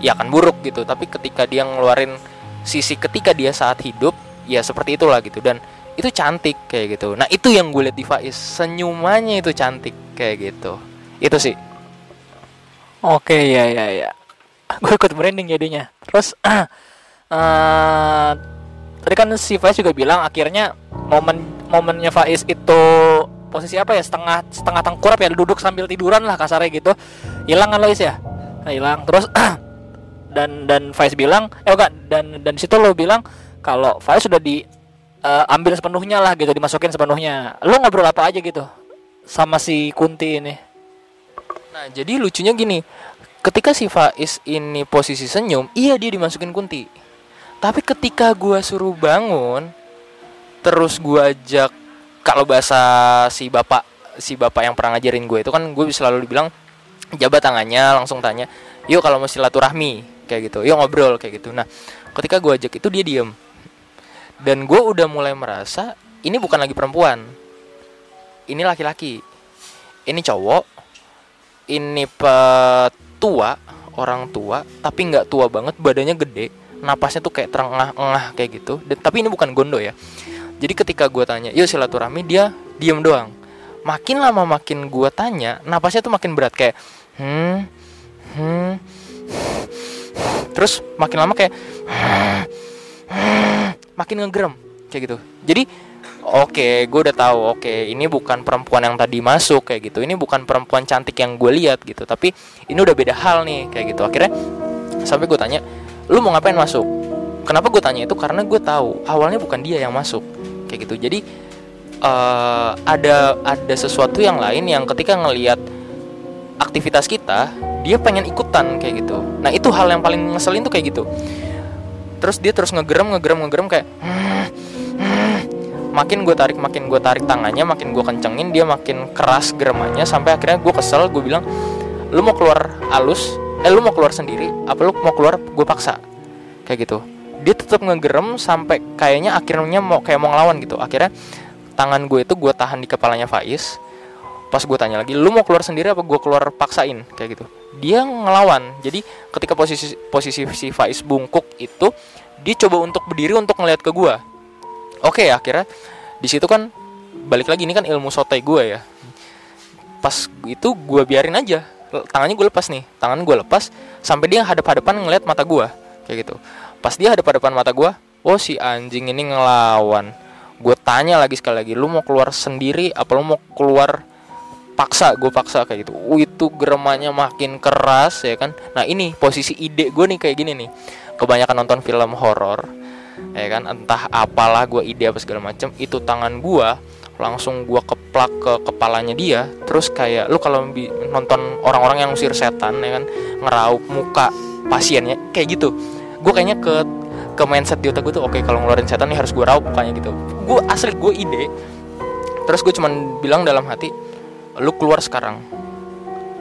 ya akan buruk gitu. Tapi ketika dia ngeluarin sisi ketika dia saat hidup ya seperti itulah gitu. Dan itu cantik kayak gitu. Nah itu yang gue lihat di Faiz. Senyumannya itu cantik kayak gitu itu sih. Oke ya ya ya. Gue ikut branding jadinya. Terus eh tadi kan si Faiz juga bilang akhirnya momen momennya Faiz itu posisi apa ya? Setengah setengah tengkurap ya duduk sambil tiduran lah kasarnya gitu. Hilang kan Lois ya? Nah, hilang. Terus dan dan Faiz bilang eh enggak dan dan situ lo bilang kalau Faiz sudah di eh, ambil sepenuhnya lah gitu dimasukin sepenuhnya. Lo ngobrol apa aja gitu sama si Kunti ini Nah, jadi lucunya gini, ketika si Faiz ini posisi senyum, iya dia dimasukin kunti. Tapi ketika gua suruh bangun, terus gua ajak kalau bahasa si bapak si bapak yang pernah ngajarin gue itu kan gue selalu dibilang jabat tangannya langsung tanya yuk kalau mau silaturahmi kayak gitu yuk ngobrol kayak gitu. Nah ketika gue ajak itu dia diem. Dan gue udah mulai merasa ini bukan lagi perempuan. Ini laki-laki. Ini cowok ini petua orang tua tapi nggak tua banget badannya gede napasnya tuh kayak terengah-engah kayak gitu. Dan tapi ini bukan gondo ya. Jadi ketika gue tanya yuk silaturahmi dia diem doang. Makin lama makin gue tanya napasnya tuh makin berat kayak hmm hmm terus makin lama kayak makin ngegerem kayak gitu. Jadi Oke, gue udah tahu. Oke, ini bukan perempuan yang tadi masuk kayak gitu. Ini bukan perempuan cantik yang gue lihat gitu. Tapi ini udah beda hal nih kayak gitu. Akhirnya sampai gue tanya, lu mau ngapain masuk? Kenapa gue tanya itu? Karena gue tahu awalnya bukan dia yang masuk kayak gitu. Jadi eh, ada ada sesuatu yang lain yang ketika ngelihat aktivitas kita dia pengen ikutan kayak gitu nah itu hal yang paling ngeselin tuh kayak gitu terus dia terus ngegerem ngegerem ngegerem kayak "Hmm, hmm." Makin gue tarik makin gue tarik tangannya makin gue kencengin dia makin keras geremannya sampai akhirnya gue kesel gue bilang lu mau keluar halus eh lu mau keluar sendiri apa lu mau keluar gue paksa. Kayak gitu. Dia tetap ngegerem sampai kayaknya akhirnya mau kayak mau ngelawan gitu. Akhirnya tangan gue itu gue tahan di kepalanya Faiz. Pas gue tanya lagi lu mau keluar sendiri apa gue keluar paksain? Kayak gitu. Dia ngelawan. Jadi ketika posisi posisi si Faiz bungkuk itu dia coba untuk berdiri untuk ngeliat ke gue oke akhirnya di situ kan balik lagi ini kan ilmu sotai gue ya. Pas itu gue biarin aja. Tangannya gue lepas nih. Tangan gue lepas sampai dia hadap-hadapan ngeliat mata gue kayak gitu. Pas dia hadap-hadapan mata gue oh si anjing ini ngelawan. Gue tanya lagi sekali lagi lu mau keluar sendiri apa lu mau keluar paksa? Gue paksa kayak gitu. Uh, itu geremannya makin keras ya kan. Nah ini posisi ide gue nih kayak gini nih. Kebanyakan nonton film horor ya kan? Entah apalah gue ide apa segala macem itu tangan gue langsung gue keplak ke kepalanya dia terus kayak lu kalau nonton orang-orang yang usir setan ya kan? Ngeraup muka pasiennya kayak gitu. Gue kayaknya ke ke mindset di otak gue tuh oke kalau ngeluarin setan nih harus gue raup mukanya gitu. Gue asli gue ide terus gue cuman bilang dalam hati lu keluar sekarang.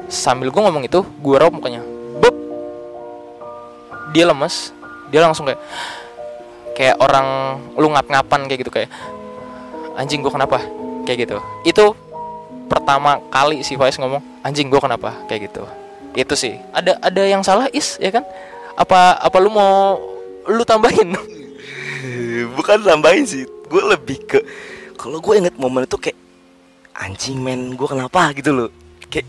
Sambil gue ngomong itu gue raup mukanya. Bep. dia lemes dia langsung kayak kayak orang lu ngap-ngapan kayak gitu kayak anjing gue kenapa? Kayak gitu. Itu pertama kali si Faiz ngomong anjing gue kenapa? Kayak gitu. Itu sih. Ada ada yang salah is ya kan? Apa apa lu mau lu tambahin? Bukan tambahin sih. Gue lebih ke kalau gue inget momen itu kayak anjing men gue kenapa? Gitu loh. Kayak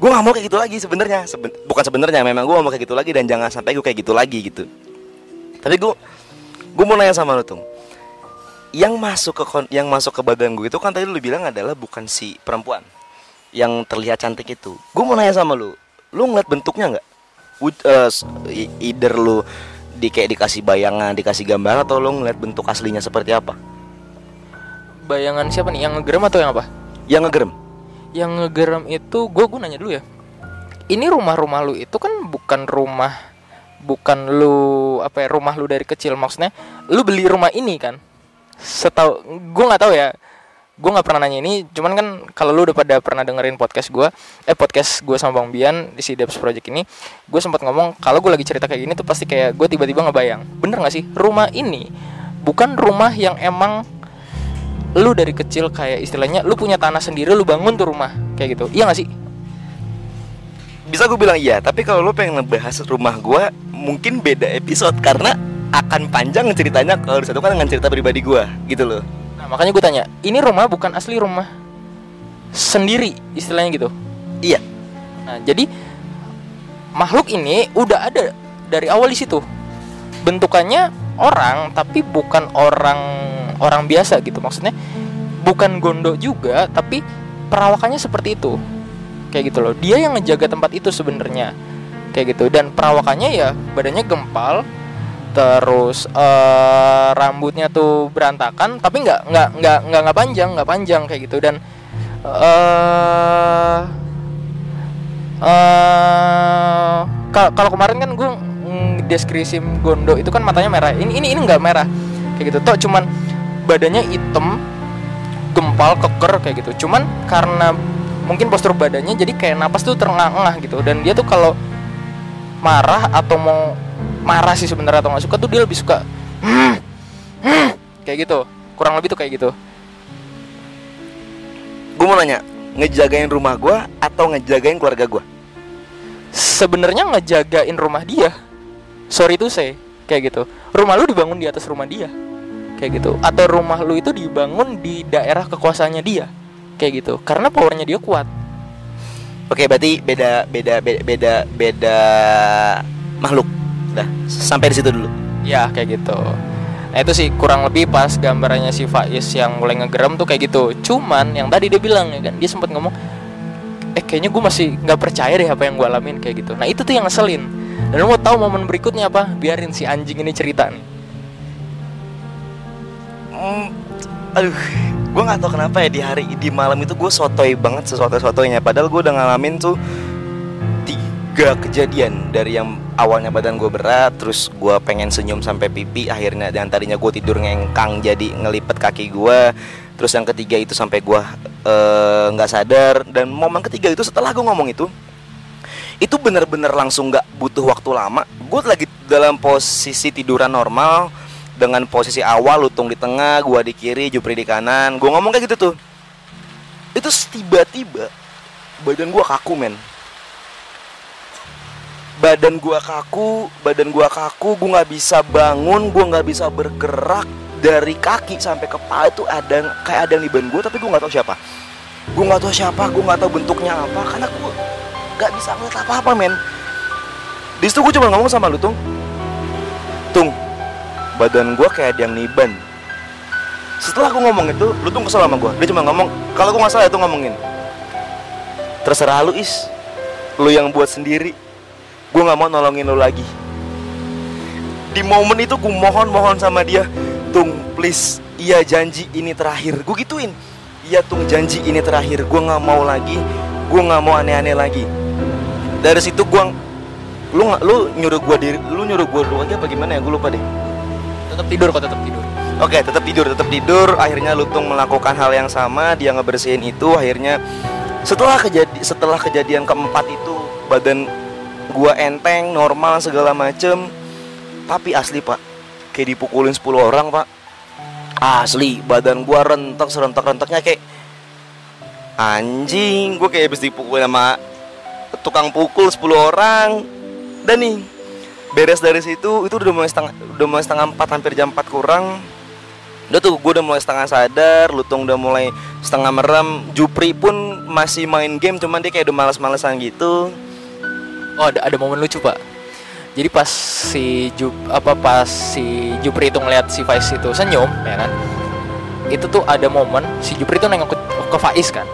gue nggak mau kayak gitu lagi sebenarnya. Seben- bukan sebenarnya memang gue mau kayak gitu lagi dan jangan sampai gue kayak gitu lagi gitu tapi gue gue mau nanya sama lu tuh yang masuk ke kon- yang masuk ke badan gue itu kan tadi lu bilang adalah bukan si perempuan yang terlihat cantik itu. Gue mau nanya sama lu lu ngeliat bentuknya nggak? I- either lu di kayak dikasih bayangan dikasih gambar atau lu ngeliat bentuk aslinya seperti apa? Bayangan siapa nih? Yang ngegerem atau yang apa? Yang ngegerem. Yang ngegerem itu gue gue nanya dulu ya. Ini rumah-rumah lu itu kan bukan rumah bukan lu apa ya rumah lu dari kecil maksudnya lu beli rumah ini kan setahu gue nggak tahu ya gue nggak pernah nanya ini cuman kan kalau lu udah pada pernah dengerin podcast gue eh podcast gue sama bang Bian di si Debs Project ini gue sempat ngomong kalau gue lagi cerita kayak gini tuh pasti kayak gue tiba-tiba ngebayang bener nggak sih? Rumah ini bukan rumah yang emang lu dari kecil kayak istilahnya lu punya tanah sendiri lu bangun tuh rumah kayak gitu iya gak sih bisa gue bilang iya tapi kalau lu pengen ngebahas rumah gue mungkin beda episode karena akan panjang ceritanya kalau disatukan dengan cerita pribadi gue gitu loh. Nah makanya gue tanya ini rumah bukan asli rumah sendiri istilahnya gitu? Iya. Nah jadi makhluk ini udah ada dari awal di situ. Bentukannya orang tapi bukan orang orang biasa gitu. Maksudnya bukan gondok juga tapi perawakannya seperti itu kayak gitu loh. Dia yang ngejaga tempat itu sebenarnya. Kayak gitu. Dan perawakannya ya badannya gempal terus eh, rambutnya tuh berantakan tapi nggak nggak nggak nggak nggak panjang nggak panjang kayak gitu. Dan eh ka- kalau kemarin kan gue deskripsi Gondo itu kan matanya merah. Ini ini ini nggak merah. Kayak gitu. Toh cuman badannya hitam gempal keker kayak gitu. Cuman karena mungkin postur badannya jadi kayak napas tuh terengah-engah gitu. Dan dia tuh kalau marah atau mau marah sih sebenarnya atau nggak suka tuh dia lebih suka "Hmm, hmm," kayak gitu. Kurang lebih tuh kayak gitu. Gue mau nanya ngejagain rumah gue atau ngejagain keluarga gue sebenarnya ngejagain rumah dia. Sorry tuh saya kayak gitu. Rumah lu dibangun di atas rumah dia kayak gitu. Atau rumah lu itu dibangun di daerah kekuasaannya dia kayak gitu. Karena powernya dia kuat. Oke berarti beda beda beda beda, beda makhluk. Dah sampai di situ dulu. Ya kayak gitu. Nah itu sih kurang lebih pas gambarannya si Faiz yang mulai ngegerem tuh kayak gitu. Cuman yang tadi dia bilang ya kan dia sempat ngomong eh kayaknya gue masih nggak percaya deh apa yang gue alamin kayak gitu. Nah itu tuh yang ngeselin. Dan lu mau tahu momen berikutnya apa? Biarin si anjing ini cerita nih. Hmm, aduh gue nggak tahu kenapa ya di hari di malam itu gue sotoy banget sesuatu sotoynya padahal gue udah ngalamin tuh tiga kejadian. Dari yang awalnya badan gue berat terus gue pengen senyum sampai pipi akhirnya dan tadinya gue tidur ngengkang jadi ngelipet kaki gue terus yang ketiga itu sampai gue eh, nggak sadar. Dan momen ketiga itu setelah gue ngomong itu itu bener-bener langsung nggak butuh waktu lama. Gue lagi dalam posisi tiduran normal dengan posisi awal lutung di tengah gua di kiri Jupri di kanan. Gue ngomong kayak gitu tuh. Itu tiba-tiba badan gua kaku men. Badan gua kaku badan gua kaku gua nggak bisa bangun gua nggak bisa bergerak dari kaki sampai kepala. Itu ada kayak ada yang badan gua tapi gua nggak tahu siapa. Gua nggak tahu siapa gua nggak tahu bentuknya apa karena gua nggak bisa ngeliat apa apa men. Di situ gua cuma ngomong sama lu tung tung badan gua kayak ada yang niban. Setelah aku ngomong itu lu tuh kesel sama gua. Dia cuma ngomong kalau gua nggak salah itu ngomongin. Terserah lu is. Lu yang buat sendiri. Gue nggak mau nolongin lu lagi. Di momen itu gue mohon mohon sama dia tung please iya janji ini terakhir. Gue gituin. Iya tung janji ini terakhir. Gue nggak mau lagi. Gue nggak mau aneh-aneh lagi. Dari situ gue lu lu nyuruh gue diri lu nyuruh gue dulu aja apa gimana ya? Gue lupa deh tetap tidur kok tetap tidur Oke, tetap tidur, tetap tidur. Akhirnya Lutung melakukan hal yang sama, dia ngebersihin itu. Akhirnya setelah kejadi setelah kejadian keempat itu badan gua enteng, normal segala macem. Tapi asli pak, kayak dipukulin 10 orang pak. Asli, badan gua rentek serentak rentaknya kayak anjing. Gua kayak habis dipukulin sama tukang pukul 10 orang. Dan nih, beres dari situ itu udah mulai setengah udah mulai setengah empat hampir jam 4 kurang. Udah tuh gue udah mulai setengah sadar lutung udah mulai setengah merem. Jupri pun masih main game cuman dia kayak udah males-malesan gitu. Oh ada ada momen lucu pak. Jadi pas si Jup apa pas si Jupri itu ngeliat si Faiz itu senyum ya kan? Itu tuh ada momen si Jupri itu nengok ke, ke Faiz kan.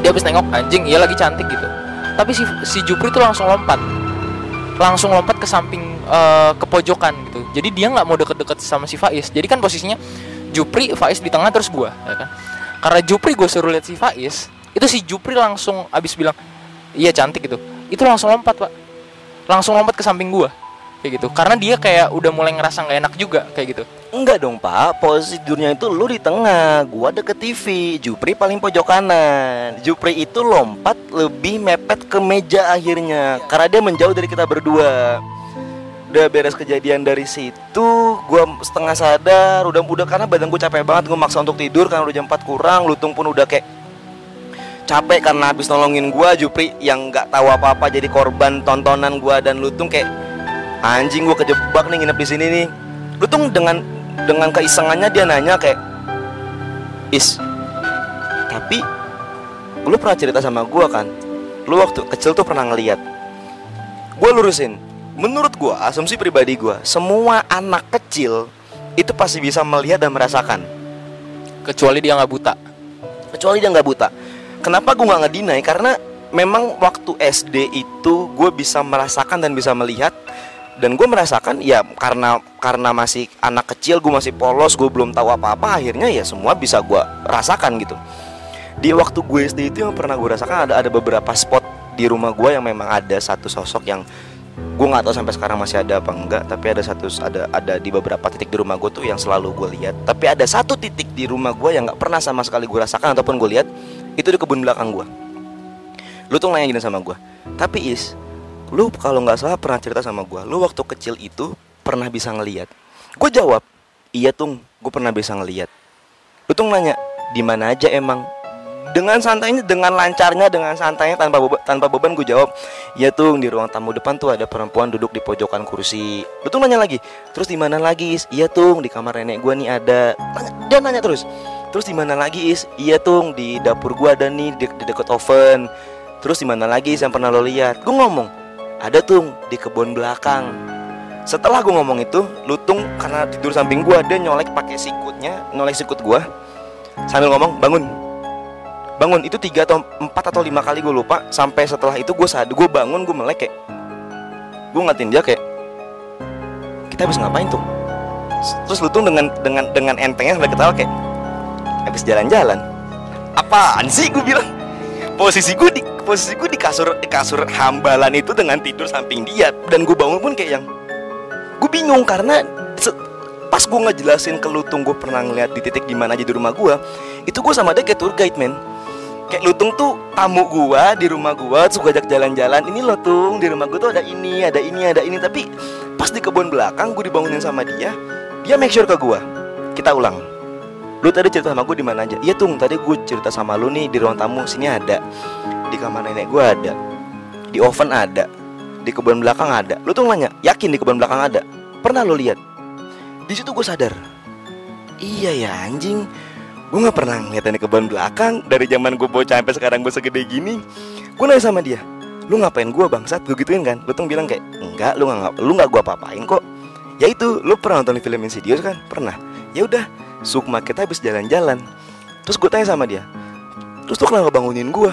Dia habis nengok anjing iya lagi cantik gitu. Tapi si si Jupri tuh langsung lompat langsung lompat ke samping eh, ke pojokan gitu. Jadi dia nggak mau deket-deket sama si Faiz. Jadi kan posisinya Jupri Faiz di tengah terus gua ya kan? Karena Jupri gue suruh lihat si Faiz itu si Jupri langsung abis bilang iya cantik gitu. Itu langsung lompat pak. Langsung lompat ke samping gua kayak gitu. Karena dia kayak udah mulai ngerasa nggak enak juga kayak gitu. Enggak dong pak. Posisi tidurnya itu lu di tengah. Gua deket TV Jupri paling pojok kanan. Jupri itu lompat lebih mepet ke meja akhirnya. Karena dia menjauh dari kita berdua. Udah beres kejadian dari situ gua setengah sadar udah udah karena badan gue capek banget gue maksa untuk tidur karena udah jam 4 kurang lutung pun udah kayak capek karena habis nolongin gua Jupri yang nggak tahu apa-apa jadi korban tontonan gua dan lutung kayak anjing gua kejebak nih nginep di sini nih. Lutung dengan dengan keisengannya dia nanya kayak is tapi lu pernah cerita sama gua kan? Lu waktu kecil tuh pernah ngeliat. Gua lurusin menurut gua asumsi pribadi gua semua anak kecil itu pasti bisa melihat dan merasakan. Kecuali dia nggak buta. Kecuali dia nggak buta. Kenapa gue nggak ngedinai? Karena memang waktu SD itu gue bisa merasakan dan bisa melihat dan gue merasakan ya karena karena masih anak kecil gue masih polos gue belum tahu apa-apa akhirnya ya semua bisa gue rasakan gitu. Di waktu gue SD itu yang pernah gue rasakan ada ada beberapa spot di rumah gue yang memang ada satu sosok yang gue nggak tahu sampai sekarang masih ada apa enggak tapi ada satu ada ada di beberapa titik di rumah gue tuh yang selalu gue lihat. Tapi ada satu titik di rumah gue yang nggak pernah sama sekali gue rasakan ataupun gue lihat itu di kebun belakang gue lu tuh nanya gini sama gue tapi is lu kalau nggak salah pernah cerita sama gue lu waktu kecil itu pernah bisa ngelihat gue jawab iya tung gue pernah bisa ngelihat lu tuh nanya di mana aja emang? Dengan santainya dengan lancarnya dengan santainya tanpa beban tanpa beban gue jawab ya tuh di ruang tamu depan tuh ada perempuan duduk di pojokan kursi. Lu tuh nanya lagi terus di mana lagi is? Iya tuh di kamar nenek gue nih ada. Tanya- dia nanya terus terus di mana lagi is? Iya tuh di dapur gue ada nih di, di deket oven. Terus di mana lagi is yang pernah lo lihat? Gue ngomong ada tuh di kebun belakang. Setelah gue ngomong itu lutung karena tidur samping gue dia nyolek pakai sikutnya nyolek sikut gue sambil ngomong bangun. Bangun. Itu tiga atau empat atau lima kali gue lupa. Sampai setelah itu gue sadar gue bangun gue melek kayak gue ngatin dia kayak kita habis ngapain tuh? Terus lu tuh dengan dengan dengan entengnya sampai ketawa kayak habis jalan-jalan. Apaan sih? Gue bilang posisi gue di posisi gue di kasur di kasur hambalan itu dengan tidur samping dia dan gue bangun pun kayak yang gue bingung karena pas gue ngejelasin ke Lutung gue pernah ngeliat di titik di mana aja di rumah gue itu gue sama dia kayak tour guide men. Kayak Lutung tuh tamu gue di rumah gue gue ajak jalan-jalan ini lo tung di rumah gue tuh ada ini ada ini ada ini. Tapi pas di kebun belakang gue dibangunin sama dia dia make sure ke gue kita ulang. Lu tadi cerita sama gue di mana aja? Iya tung tadi gue cerita sama lu nih di ruang tamu sini ada di kamar nenek gue ada. Di oven ada. Di kebun belakang ada. Lu tuh nanya yakin di kebun belakang ada? Pernah lu lihat? Di situ gue sadar. Iya ya anjing. Gue nggak pernah ngeliat di kebun belakang. Dari zaman gue bocah sampai sekarang gue segede gini. Gue nanya sama dia lu ngapain gue bangsat? Gue gituin kan? Lu tuh bilang kayak enggak lu nggak lu nggak gue apa-apain kok. Ya itu lu pernah nonton film Insidious kan? Pernah. Ya udah sukma kita habis jalan-jalan. Terus gue tanya sama dia terus lu kenapa bangunin gue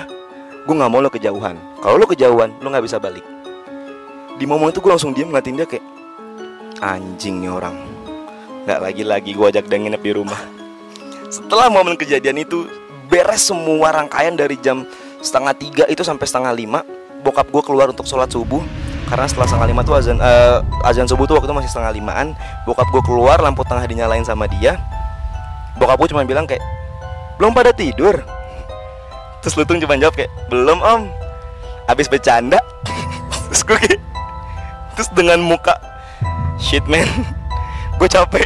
gue nggak mau lo kejauhan. Kalau lo kejauhan lo nggak bisa balik. Di momen itu gue langsung diem ngeliatin dia kayak anjing nih orang. Nggak lagi-lagi gue ajak dia nginep di rumah. Setelah momen kejadian itu beres semua rangkaian dari jam setengah tiga itu sampai setengah lima bokap gue keluar untuk sholat subuh. Karena setelah setengah lima tuh azan eh, azan subuh tuh waktu itu masih setengah limaan. Bokap gue keluar lampu tengah dinyalain sama dia. Bokap gue cuma bilang kayak belum pada tidur terus lutung cuma jawab kayak belum om. Habis bercanda terus gue kayak terus dengan muka shit man gue capek.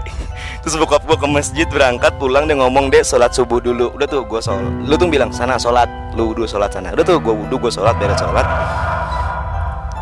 Terus bokap gue ke masjid berangkat pulang dia ngomong deh sholat subuh dulu. Udah tuh gue sholat. Lu bilang sana sholat lu wudhu sholat sana. Udah tuh gue wudhu gue sholat beres sholat.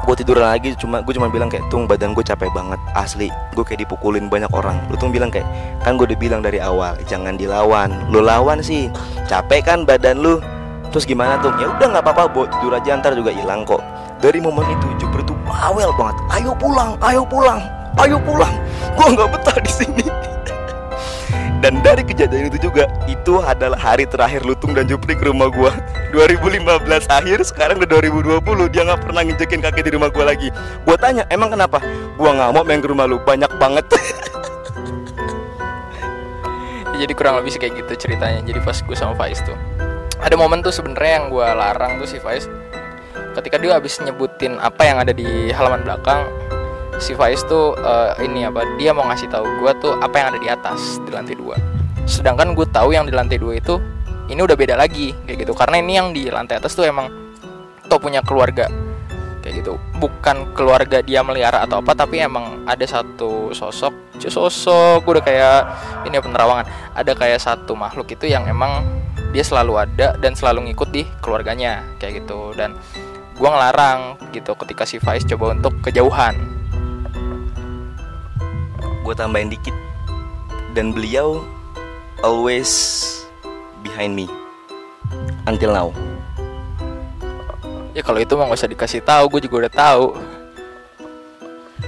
Gue tidur lagi cuma gue cuma bilang kayak tung badan gue capek banget asli. Gue kayak dipukulin banyak orang. Lu bilang kayak kan gue udah bilang dari awal jangan dilawan. Lu lawan sih capek kan badan lu terus gimana tuh? Ya udah nggak apa-apa buat tidur aja ntar juga hilang kok. Dari momen itu Jupiter tuh bawel banget. Ayo pulang ayo pulang ayo pulang. Gue nggak betah di sini. Dan dari kejadian itu juga itu adalah hari terakhir Lutung dan Jupri ke rumah gua. 2015 akhir sekarang udah 2020 dia nggak pernah nginjekin kaki di rumah gua lagi. Gua tanya emang kenapa? Gua nggak mau main ke rumah lu. Banyak banget. Jadi kurang lebih kayak gitu ceritanya. Jadi pas gue sama Faiz tuh ada momen tuh sebenarnya yang gue larang tuh si Faiz. Ketika dia habis nyebutin apa yang ada di halaman belakang si Faiz tuh eh, ini apa dia mau ngasih tahu gue tuh apa yang ada di atas di lantai dua. Sedangkan gue tahu yang di lantai dua itu ini udah beda lagi kayak gitu. Karena ini yang di lantai atas tuh emang tuh punya keluarga kayak gitu. Bukan keluarga dia melihara atau apa tapi emang ada satu sosok sosok udah kayak ini ya, penerawangan ada kayak satu makhluk itu yang emang dia selalu ada dan selalu ngikut di keluarganya kayak gitu. Dan gua ngelarang gitu ketika si Faiz coba untuk kejauhan. Gue tambahin dikit. Dan beliau always behind me. Until now. Ya kalau itu mah gak usah dikasih tahu gue juga udah tahu.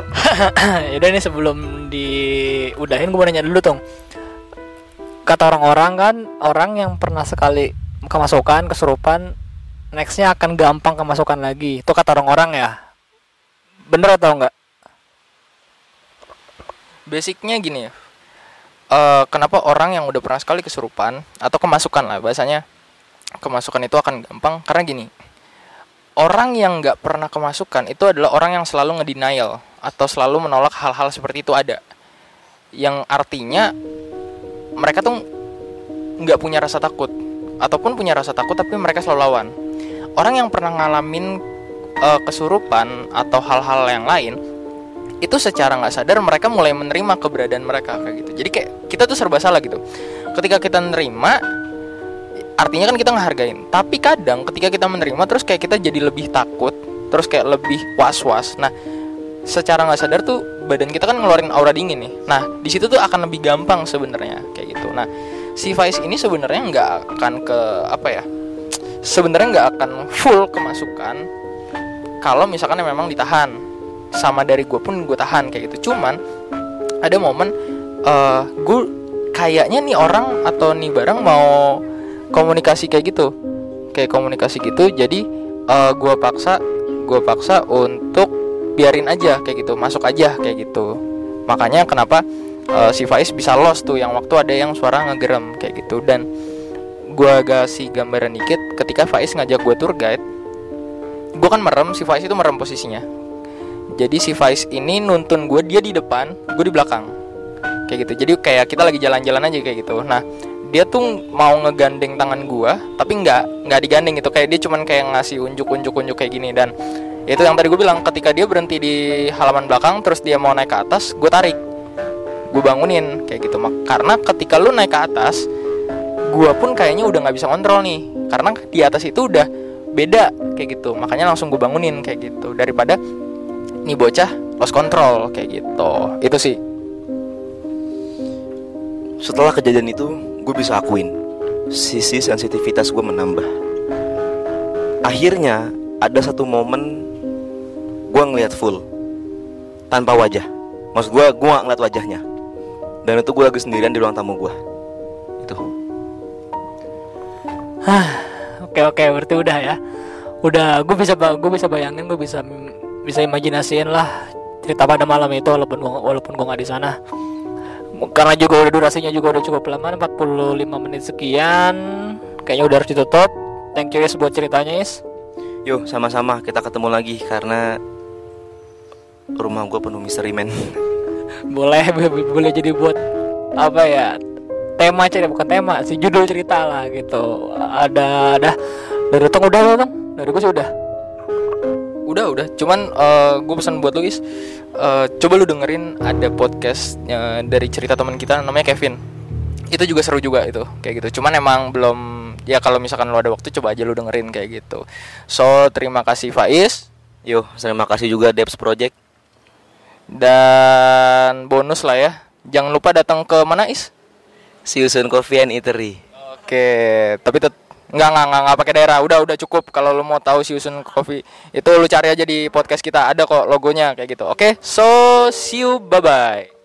Yaudah nih sebelum diudahin gue mau nanya dulu tong Kata orang-orang kan Orang yang pernah sekali kemasukan, kesurupan Nextnya akan gampang kemasukan lagi. Itu kata orang-orang ya. Bener atau enggak? basicnya gini Eh, kenapa orang yang udah pernah sekali kesurupan atau kemasukan lah bahasanya kemasukan itu akan gampang? Karena gini orang yang nggak pernah kemasukan itu adalah orang yang selalu ngedenial atau selalu menolak hal-hal seperti itu ada. Yang artinya mereka tuh nggak punya rasa takut. Ataupun punya rasa takut tapi mereka selalu lawan. Orang yang pernah ngalamin eh, kesurupan atau hal-hal yang lain itu secara nggak sadar mereka mulai menerima keberadaan mereka kayak gitu. Jadi kayak kita tuh serba salah gitu. Ketika kita nerima artinya kan kita ngehargain. Tapi kadang ketika kita menerima terus kayak kita jadi lebih takut terus kayak lebih was was nah secara nggak sadar tuh badan kita kan ngeluarin aura dingin nih. Nah di situ tuh akan lebih gampang sebenarnya kayak gitu. Nah si Vice ini sebenarnya nggak akan ke apa ya sebenarnya nggak akan full kemasukan kalau misalkan memang ditahan. Sama dari gue pun gue tahan kayak gitu. Cuman ada momen eh gue kayaknya nih orang atau nih barang mau komunikasi kayak gitu. Kayak komunikasi gitu jadi eh gue paksa gue paksa untuk biarin aja kayak gitu. Masuk aja kayak gitu. Makanya kenapa eh, si Faiz bisa lost tuh yang waktu ada yang suara ngegerem kayak gitu. Dan gua kasih gambaran dikit ketika Faiz ngajak gue tour guide gue kan merem si Faiz itu merem posisinya. Jadi si Faiz ini nuntun gue dia di depan gue di belakang. Kayak gitu. Jadi kayak kita lagi jalan-jalan aja kayak gitu. Nah dia tuh mau ngegandeng tangan gua tapi nggak nggak digandeng gitu. Kayak dia cuman kayak ngasih unjuk-unjuk unjuk kayak gini. Dan itu yang tadi gue bilang ketika dia berhenti di halaman belakang terus dia mau naik ke atas gue tarik. Gue bangunin kayak gitu. Mak- karena ketika lu naik ke atas gua pun kayaknya udah nggak bisa kontrol nih. Karena di atas itu udah beda kayak gitu. Makanya langsung gue bangunin kayak gitu. Daripada nih bocah lost control kayak gitu. Itu sih. Setelah kejadian itu, gue bisa akuin sisi sensitivitas gue menambah. Akhirnya ada satu momen gue ngeliat full tanpa wajah. Maksud gue, gue gak ngeliat wajahnya. Dan itu gue lagi sendirian di ruang tamu gue. Itu. Oke oke berarti udah ya. Udah gue bisa gue bisa bayangin gue bisa bisa imajinasiin lah cerita pada malam itu walaupun gua, walaupun gue nggak di sana. Karena juga udah durasinya juga udah cukup lama 45 menit sekian. Kayaknya udah harus ditutup. Thank you Is buat ceritanya Is. Yuk, sama-sama kita ketemu lagi karena rumah gue penuh misteri men. Boleh bo- boleh jadi buat apa ya? Tema cerita bukan tema sih judul cerita lah gitu. Ada ada dari Tong udah loh Tong. Dari gue sih udah. udah udah cuman gue pesan buat lu Is eh, coba lu dengerin ada podcastnya dari cerita teman kita namanya Kevin itu juga seru juga itu kayak gitu cuman emang belum ya kalau misalkan lu ada waktu coba aja lu dengerin kayak gitu so terima kasih Faiz Yuk, terima kasih juga Debs Project. Dan bonus lah ya jangan lupa datang ke mana Is soon Coffee and Eatery. Oke, tapi tet nggak nggak nggak nggak pakai daerah. Udah udah cukup. Kalau lu mau tahu si Usun Coffee itu lu cari aja di podcast kita. Ada kok logonya kayak gitu. Oke, so see you, bye bye.